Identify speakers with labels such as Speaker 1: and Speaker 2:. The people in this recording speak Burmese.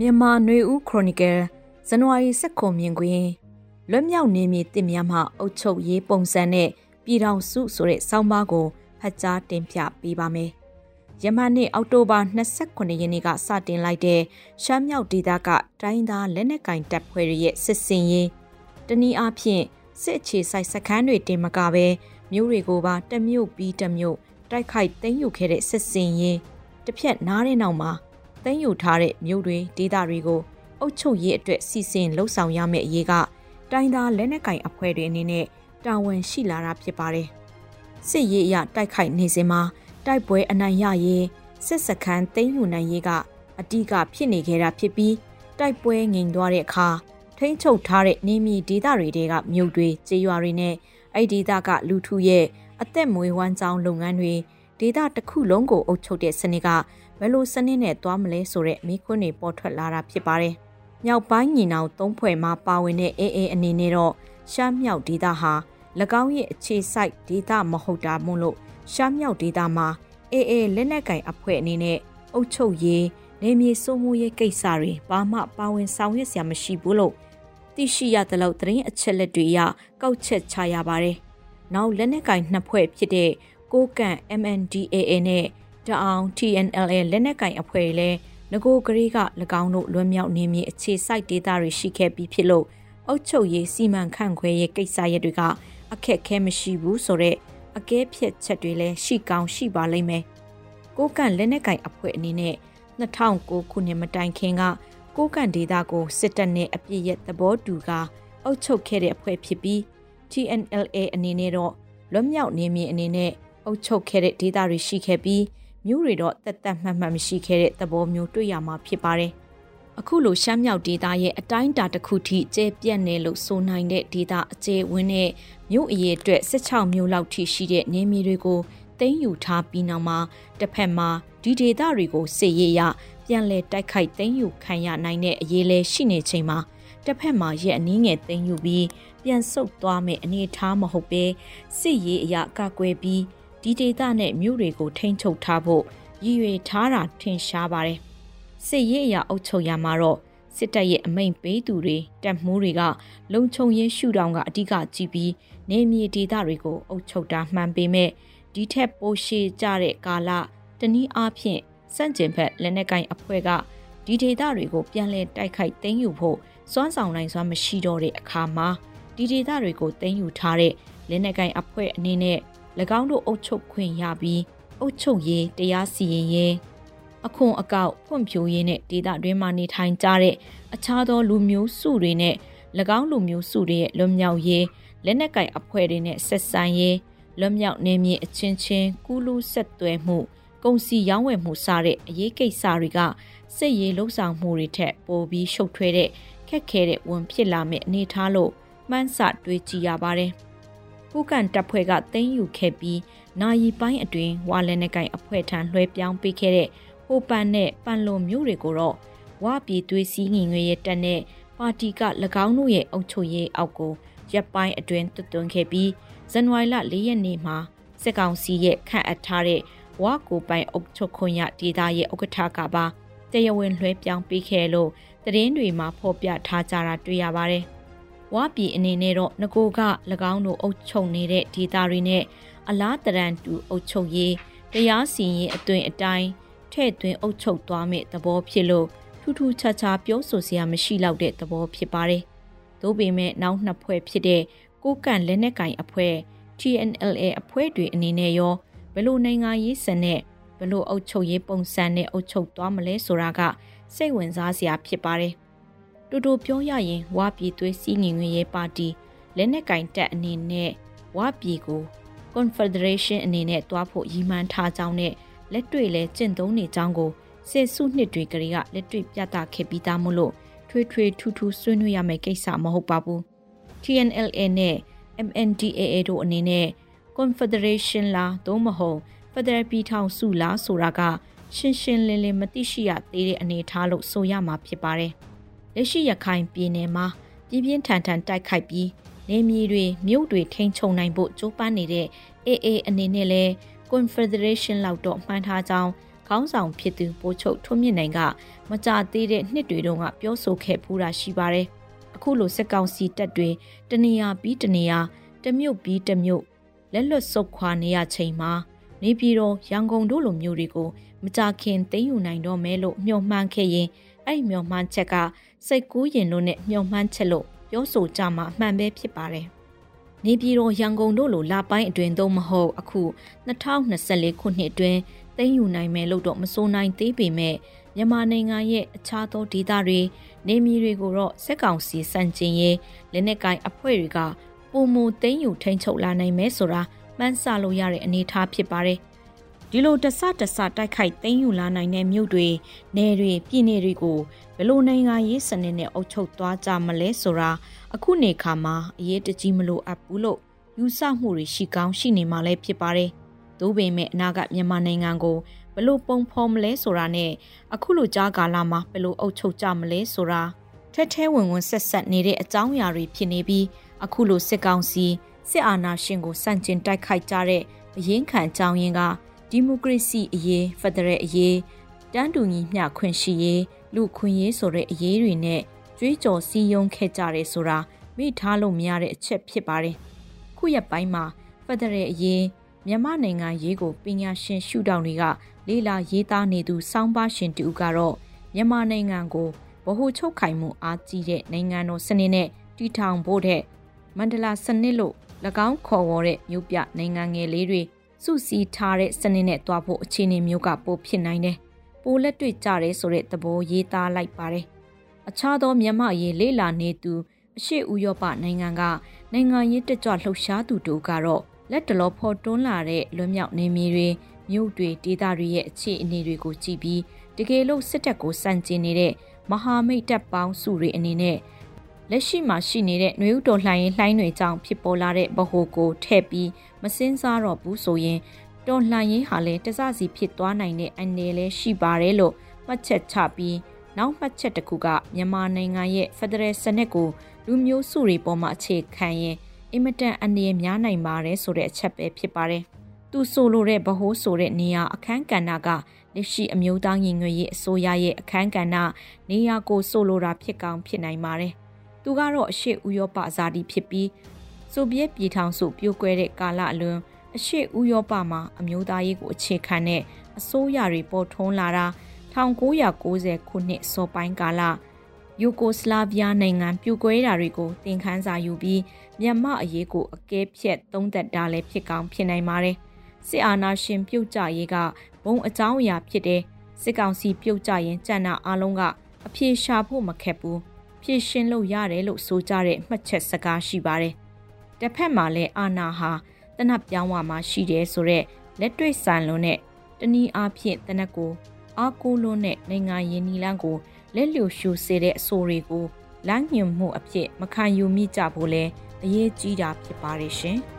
Speaker 1: မြန်မာຫນွေဦးခရိုနီကယ်ဇန်နဝါရီ16မြင်ကွင်းလွတ်မြောက်နေမည်တင်များမှအုတ်ချုပ်ရေးပုံစံနဲ့ပြည်ထောင်စုဆိုတဲ့စောင်းပါးကိုဖတ်ကြားတင်ပြပေးပါမယ်။ယမန်နေ့အောက်တိုဘာ29ရက်နေ့ကစတင်လိုက်တဲ့ရှမ်းမြောက်ဒေသကတိုင်းသားလက်နက်ကင်တပ်ဖွဲ့တွေရဲ့စစ်စင်ရေးတနည်းအားဖြင့်စစ်အခြေစိုက်စခန်းတွေတင်မကပဲမြို့တွေကိုပါတမြို့ပြီးတမြို့တိုက်ခိုက်သိမ်းယူခဲ့တဲ့စစ်စင်ရေးတစ်ဖြက်နားတဲ့နောက်မှာ သိမ်းယူထားတဲ့မြို့တွေဒေသတွေကိုအုပ်ချုပ်ရေးအတွက်စီစဉ်လှုပ်ဆောင်ရမယ့်အရေးကတိုင်းသားလက်နက်ကင်အဖွဲ့တွေအနေနဲ့တာဝန်ရှိလာတာဖြစ်ပါတယ်။စစ်ရေးအရတိုက်ခိုက်နေစဉ်မှာတိုက်ပွဲအနိုင်ရရင်စစ်စခန်းသိမ်းယူနိုင်ရေးကအတိကဖြစ်နေခဲ့တာဖြစ်ပြီးတိုက်ပွဲငြိမ်သွားတဲ့အခါထိမ့်ချုပ်ထားတဲ့နေမြေဒေသတွေကမြို့တွေကျေးရွာတွေနဲ့အဲ့ဒီဒေသကလူထုရဲ့အသက်မွေးဝမ်းကြောင်းလုပ်ငန်းတွေဒေသတစ်ခုလုံးကိုအုပ်ချုပ်တဲ့စနစ်က ဘယ်လိုစနစ်နဲ့သွားမလဲဆိုတဲ့မိခွန်းတွေပေါ်ထွက်လာတာဖြစ်ပါတယ်။မြောက်ပိုင်းညီနောင်သုံးဖွဲ့မှာပါဝင်တဲ့အေးအေးအနေနဲ့တော့ရှမ်းမြောက်ဒေသဟာ၎င်းရဲ့အခြေစိုက်ဒေသမဟုတ်တာမို့လို့ရှမ်းမြောက်ဒေသမှာအေးအေးလက်နက်ကင်အဖွဲ့အနေနဲ့အုပ်ချုပ်ရေးနေမြေစိုးမှုရေးကိစ္စတွေဘာမှပါဝင်ဆောင်ရွက်စရာမရှိဘူးလို့သိရှိရသလောက်သတင်းအချက်လက်တွေအရကောက်ချက်ချရပါတယ်။နောက်လက်နက်ကင်နှစ်ဖွဲ့ဖြစ်တဲ့ကိုကန့် MNDAA နဲ့ တအောင် TNLA လက်နက်ကင်အဖွဲ့လည်းငကိုကလေးက၎င်းတို့လွံ့မြောက်နေမြေအခြေစိုက်ဒေသတွေရှိခဲ့ပြီးဖြစ်လို့အုတ်ချုပ်ရေးစီမံခန့်ခွဲရေးကိစ္စရပ်တွေကအခက်ခဲမရှိဘူးဆိုတော့အကဲဖြတ်ချက်တွေလည်းရှိကောင်းရှိပါလိမ့်မယ်။ကိုကန့်လက်နက်ကင်အဖွဲ့အနေနဲ့2009ခုနှစ်မတိုင်ခင်ကကိုကန့်ဒေသကိုစစ်တပ်နဲ့အပြစ်ရဲ့သဘောတူကအုပ်ချုပ်ခဲ့တဲ့အဖွဲ့ဖြစ်ပြီး TNLA အနေနဲ့တော့လွတ်မြောက်နေမြေအနေနဲ့အုပ်ချုပ်ခဲ့တဲ့ဒေသတွေရှိခဲ့ပြီး မျိုးတွေတော့တက်တက်မှတ်မှတ်မရှိခဲ့တဲ့သဘောမျိုးတွေ့ရမှာဖြစ်ပါတယ်။အခုလိုရှမ်းမြောက်ဒေသရဲ့အတိုင်းအတာတစ်ခုထိကျဲပြန့်နေလို့ဆိုနိုင်တဲ့ဒေသအကျဲဝင်းနဲ့မြို့အရေးအတွက်16မြို့လောက်ထိရှိတဲ့နေမြေတွေကိုသိမ်းယူထားပြီးနောက်မှာတစ်ဖက်မှာဒီဒေသတွေကိုစစ်ရေးရပြန်လည်တိုက်ခိုက်သိမ်းယူခံရနိုင်တဲ့အရေးလဲရှိနေချိန်မှာတစ်ဖက်မှာရဲ့အနည်းငယ်သိမ်းယူပြီးပြန်ဆုတ်သွားမယ့်အနေအထားမဟုတ်ပဲစစ်ရေးအရာကကွယ်ပြီး ဒီဒေသနဲ့မြို့တွေကိုထိန်းချုပ်ထားဖို့ရည်ရွယ်ထားတာထင်ရှားပါတယ်။စစ်ရေးအရာအုပ်ချုပ်ရမှာတော့စစ်တပ်ရဲ့အမိန့်ပေးသူတွေတပ်မှုတွေကလုံခြုံရေးရှုထောင့်ကအဓိကကြည့်ပြီးနေမြေဒေသတွေကိုအုပ်ချုပ်တာမှန်ပေမဲ့ဒီထက်ပိုရှည်ကြတဲ့ကာလတနည်းအားဖြင့်စန့်ကျင်ဘက်လက်နက်ကင်အဖွဲ့ကဒီဒေသတွေကိုပြန်လည်တိုက်ခိုက်သိမ်းယူဖို့စွမ်းဆောင်နိုင်စွမ်းမရှိတော့တဲ့အခါမှာဒီဒေသတွေကိုသိမ်းယူထားတဲ့လက်နက်ကင်အဖွဲ့အနေနဲ့၎ င်းတို့အုပ်ချုပ်ခွင့်ရပြီးအုပ်ချုပ်ရေးတရားစီရင်ရေးအခွန်အကောက်ဖွံ့ဖြိုးရေးနဲ့ဒေသတွင်းမှာနေထိုင်ကြတဲ့အခြားသောလူမျိုးစုတွေနဲ့၎င်းလူမျိုးစုတွေရဲ့လွတ်မြောက်ရေးလက်နက်ကင်အဖွဲ့တွေနဲ့ဆက်ဆံရေးလွတ်မြောက်နေမြေအချင်းချင်းကူးလူဆက်သွဲမှုကုန်စည်ရောင်းဝယ်မှုစတဲ့အရေးကိစ္စတွေကစစ်ရေးလှုပ်ဆောင်မှုတွေထက်ပိုပြီးရှုပ်ထွေးတဲ့ခက်ခဲတဲ့ဝန်ဖြစ်လာမယ့်အနေထားလို့မှန်းဆတွေးကြည့်ရပါတယ်။ ကိုကန်တပ်ဖွဲ့ကသိမ်းယူခဲ့ပြီးနာယီပိုင်းအတွင်းဝါလက်နက်ကိုင်အဖွဲ့ထံလွှဲပြောင်းပေးခဲ့တဲ့ဟိုပန်နဲ့ပန်လုံမျိုးတွေကိုတော့ဝါပြည်သွေးစည်းငင်ငွေရဲ့တက်နဲ့ပါတီက၎င်းတို့ရဲ့အုပ်ချုပ်ရေးအောက်ကိုရပ်ပိုင်းအတွင်းတွသွင်းခဲ့ပြီးဇန်နဝါရီလ၄ရက်နေ့မှာစစ်ကောင်စီရဲ့ခန့်အပ်ထားတဲ့ဝါကိုပိုင်အုပ်ချုပ်ခွင့်ရဒေသရဲ့ဥက္ကဋ္ဌကပါတရားဝင်လွှဲပြောင်းပေးခဲ့လို့သတင်းတွေမှာဖော်ပြထားကြတာတွေ့ရပါတယ်။ ဝါပြည်အနေနဲ့တော့ငကိုက၎င်းတို့အုပ်ချုပ်နေတဲ့ဒေသတွေနဲ့အလားတရန်တူအုပ်ချုပ်ရေးတရားစီရင်အသွင်အတိုင်းထဲ့သွင်းအုပ်ချုပ်သွားမယ့်သဘောဖြစ်လို့ထူးထူးခြားခြားပြောဆိုစရာမရှိတော့တဲ့သဘောဖြစ်ပါတယ်။သို့ပေမဲ့နောက်နှစ်ဖွဲ့ဖြစ်တဲ့ကိုကန့်လက်နက်ကင်အဖွဲ့ TNLA အဖွဲ့တွေအနေနဲ့ရောဘယ်လိုနိုင်ငံရေးစံနဲ့ဘယ်လိုအုပ်ချုပ်ရေးပုံစံနဲ့အုပ်ချုပ်သွားမလဲဆိုတာကစိတ်ဝင်စားစရာဖြစ်ပါတယ်။ တူတူပြောရရင်ဝါပြည်သွေးစည်းငင်ငွေရေးပါတီလက်နက်ကင်တက်အနေနဲ့ဝါပြည်ကို Confederation အနေနဲ့တွားဖို့ရည်မှန်းထားကြောင်းနဲ့လက်တွေ့လဲကျင့်သုံးနေကြောင်းကိုစေစုနှစ်တွေကလေးကလက်တွေ့ပြသခဲ့ပြီးသားမို့လို့ထွေးထွေးထူးထူးဆွေးနွေးရမယ့်ကိစ္စမဟုတ်ပါဘူး TNLA နဲ့ MNDAA တို့အနေနဲ့ Confederation လားသို့မဟုတ် Federal ပြည်ထောင်စုလားဆိုတာကရှင်းရှင်းလင်းလင်းမသိရှိရသေးတဲ့အနေအထားလို့ဆိုရမှာဖြစ်ပါတယ်။ လက်ရှိရခိုင်ပြည်နယ်မှာပြင်းပြင်းထန်ထန်တိုက်ခိုက်ပြီးနေမြေတွေမြို့တွေထိန်းချုပ်နိုင်ဖို့ကြိုးပမ်းနေတဲ့ AA အနေနဲ့လဲ Confederation လောက်တော့မှန်းထားကြောင်းခေါင်းဆောင်ဖြစ်သူပိုးချုပ်ထွန်းမြင့်နိုင်ကမကြသေးတဲ့နှစ်တွေတုန်းကပြောဆိုခဲ့ဖူးတာရှိပါတယ်။အခုလိုစစ်ကောင်စီတပ်တွေတနေရာပြီးတနေရာတမြို့ပြီးတမြို့လက်လွတ်ဆုတ်ခွာနေရချိန်မှာနေပြည်တော်ရန်ကုန်တို့လိုမျိုးတွေကိုမကြခင်သိမ်းယူနိုင်တော့မဲလို့မျှော်မှန်းခဲ့ရင် အဲ့မျှော်မှန်းချက်ကစိတ်ကူးရင်လို့နဲ့မျှော်မှန်းချက်လို့ပြောဆိုကြမှာအမှန်ပဲဖြစ်ပါတယ်။နေပြည်တော်ရန်ကုန်တို့လိုလာပိုင်းအတွင်တော့မဟုတ်အခု2024ခုနှစ်အတွင်းသိမ်းယူနိုင်မယ်လို့တော့မစိုးနိုင်သေးပေမဲ့မြန်မာနိုင်ငံရဲ့အခြားသောဒေသတွေနေမီတွေကိုတော့စက်ကောင်စီစန့်ကျင်ရေးလက်နက်ကိုင်အဖွဲ့တွေကပုံမသိမ်းယူထိန်းချုပ်လာနိုင်မယ်ဆိုတာမှန်းဆလို့ရတဲ့အနေအထားဖြစ်ပါတယ် ဒီလိုတဆတဆတိုက်ခိုက်သိမ်းယူလာနိုင်တဲ့မြို့တွေနယ်တွေပြည်နယ်တွေကိုဘယ်လိုနိုင်ငံရေးစနစ်နဲ့အုပ်ချုပ်သွားကြမလဲဆိုတာအခုနေခါမှာအရေးတကြီးမလို့အပ်ဘူးလို့ယူဆမှုတွေရှိကောင်းရှိနေမှလည်းဖြစ်ပါတယ်။သို့ပေမဲ့အနာဂတ်မြန်မာနိုင်ငံကိုဘယ်လိုပုံဖော်မလဲဆိုတာနဲ့အခုလိုကြားကာလမှာဘယ်လိုအုပ်ချုပ်ကြမလဲဆိုတာထဲထဲဝင်ဝင်ဆက်ဆက်နေတဲ့အကြောင်းအရာတွေဖြစ်နေပြီးအခုလိုစစ်ကောင်စီစစ်အာဏာရှင်ကိုစန့်ကျင်တိုက်ခိုက်ကြတဲ့အရင်းခံအကြောင်းရင်းက ဒီမိုကရေစီအရေးဖက်ဒရယ်အရေးတန်းတူညီမျှခွင့်ရှိရေးလူခွင့်ရေးဆိုတဲ့အရေးတွေနဲ့ကြွေးကြော်စီယုံခဲ့ကြတယ်ဆိုတာမိထားလို့မရတဲ့အချက်ဖြစ်ပါတယ်။ခုရက်ပိုင်းမှာဖက်ဒရယ်အရေးမြန်မာနိုင်ငံရေးကိုပညာရှင်ရှုထောင့်တွေကလေလာရေးသားနေသူစောင်းပါရှင်တူကတော့မြန်မာနိုင်ငံကိုဗဟိုချုပ်ခိုင်မှုအားကြီးတဲ့နိုင်ငံတော်စနစ်နဲ့တည်ထောင်ဖို့တဲ့မန္တလာစနစ်လို့၎င်းခေါ်ဝေါ်တဲ့မြို့ပြနိုင်ငံငယ်လေးတွေ စုစည်းထားတဲ့စနစ်နဲ့တွားဖို့အခြေအနေမျိုးကပိုဖြစ်နိုင်တယ်။ပိုလက်တွေ့ကြတယ်ဆိုတဲ့သဘောရေးသားလိုက်ပါတယ်။အခြားသောမြန်မာရေးလေလာနေသူအရှိဥရောပနိုင်ငံကနိုင်ငံရေးတက်ကြွလှုပ်ရှားသူတို့ကတော့လက်တလောဖော်တွန်းလာတဲ့လွတ်မြောက်နေမြေတွေမြို့တွေဒေသတွေရဲ့အခြေအနေတွေကိုကြည့်ပြီးတကယ်လို့စစ်တပ်ကိုစန့်ကျင်နေတဲ့မဟာမိတ်တပ်ပေါင်းစုတွေအနေနဲ့ လက်ရှိမှာရှိနေတဲ့နှွေဦးတော်လှိုင်းရင်လှိုင်းတွေကြောင့်ဖြစ်ပေါ်လာတဲ့ဗဟိုကိုထည့်ပြီးမစင်းစားတော့ဘူးဆိုရင်တော်လှန်ရေးဟာလည်းတစစီဖြစ်သွားနိုင်တဲ့အနေလည်းရှိပါတယ်လို့မှတ်ချက်ချပြီးနောက်မှတ်ချက်တစ်ခုကမြန်မာနိုင်ငံရဲ့ဖက်ဒရယ်စနစ်ကိုလူမျိုးစုတွေပေါ်မှာအခြေခံရင်အင်မတန်အနေများနိုင်ပါတယ်ဆိုတဲ့အချက်ပဲဖြစ်ပါတယ်။သူဆိုလိုတဲ့ဗဟိုးဆိုတဲ့နေရာအခန်းကဏ္ဍကလက်ရှိအမျိုးသားညီညွတ်ရေးအစိုးရရဲ့အခန်းကဏ္ဍနေရာကိုဆိုလိုတာဖြစ်ကောင်းဖြစ်နိုင်ပါတယ်။ သူကတော့အရှိဥရောပဇာတိဖြစ်ပြီးဆိုဗီယက်ပြည်ထောင်စုပြိုကွဲတဲ့ကာလအလွန်အရှိဥရောပမှာအမျိုးသားရေးကိုအခြေခံတဲ့အစိုးရတွေပေါ်ထွန်းလာတာ1990ခုနှစ်စောပိုင်းကာလယူကိုစလာဗီးယားနိုင်ငံပြိုကွဲတာတွေကိုသင်ခန်းစာယူပြီးမြန်မာအရေးကိုအကဲဖြတ်သုံးသပ်တာလည်းဖြစ်ကောင်းဖြစ်နိုင်ပါတယ်။စစ်အာဏာရှင်ပြုတ်ကြရေးကဘုံအကြောင်းအရာဖြစ်တဲ့စစ်ကောင်စီပြုတ်ကြရင်ကြံ့နာအလုံးကအပြေရှာဖို့မခက်ဘူး။ ဖြည့်ရှင်းလို့ရတယ်လို့ဆိုကြတဲ့မှတ်ချက်စကားရှိပါတယ်။တစ်ဖက်မှာလည်းအာဏာဟာတနတ်ပြောင်းဝမှာရှိတယ်ဆိုတော့လက်တွေ့ဆန်လွန်းတဲ့တနည်းအားဖြင့်တနက်ကိုအားကိုးလွန်းတဲ့နိုင်ငံရင်းနီလန်းကိုလက်လျှိုရှုစေတဲ့အဆိုတွေကိုလမ်းညွှန်မှုအဖြစ်မခံယူမိကြဖို့လဲအရေးကြီးတာဖြစ်ပါတယ်ရှင်။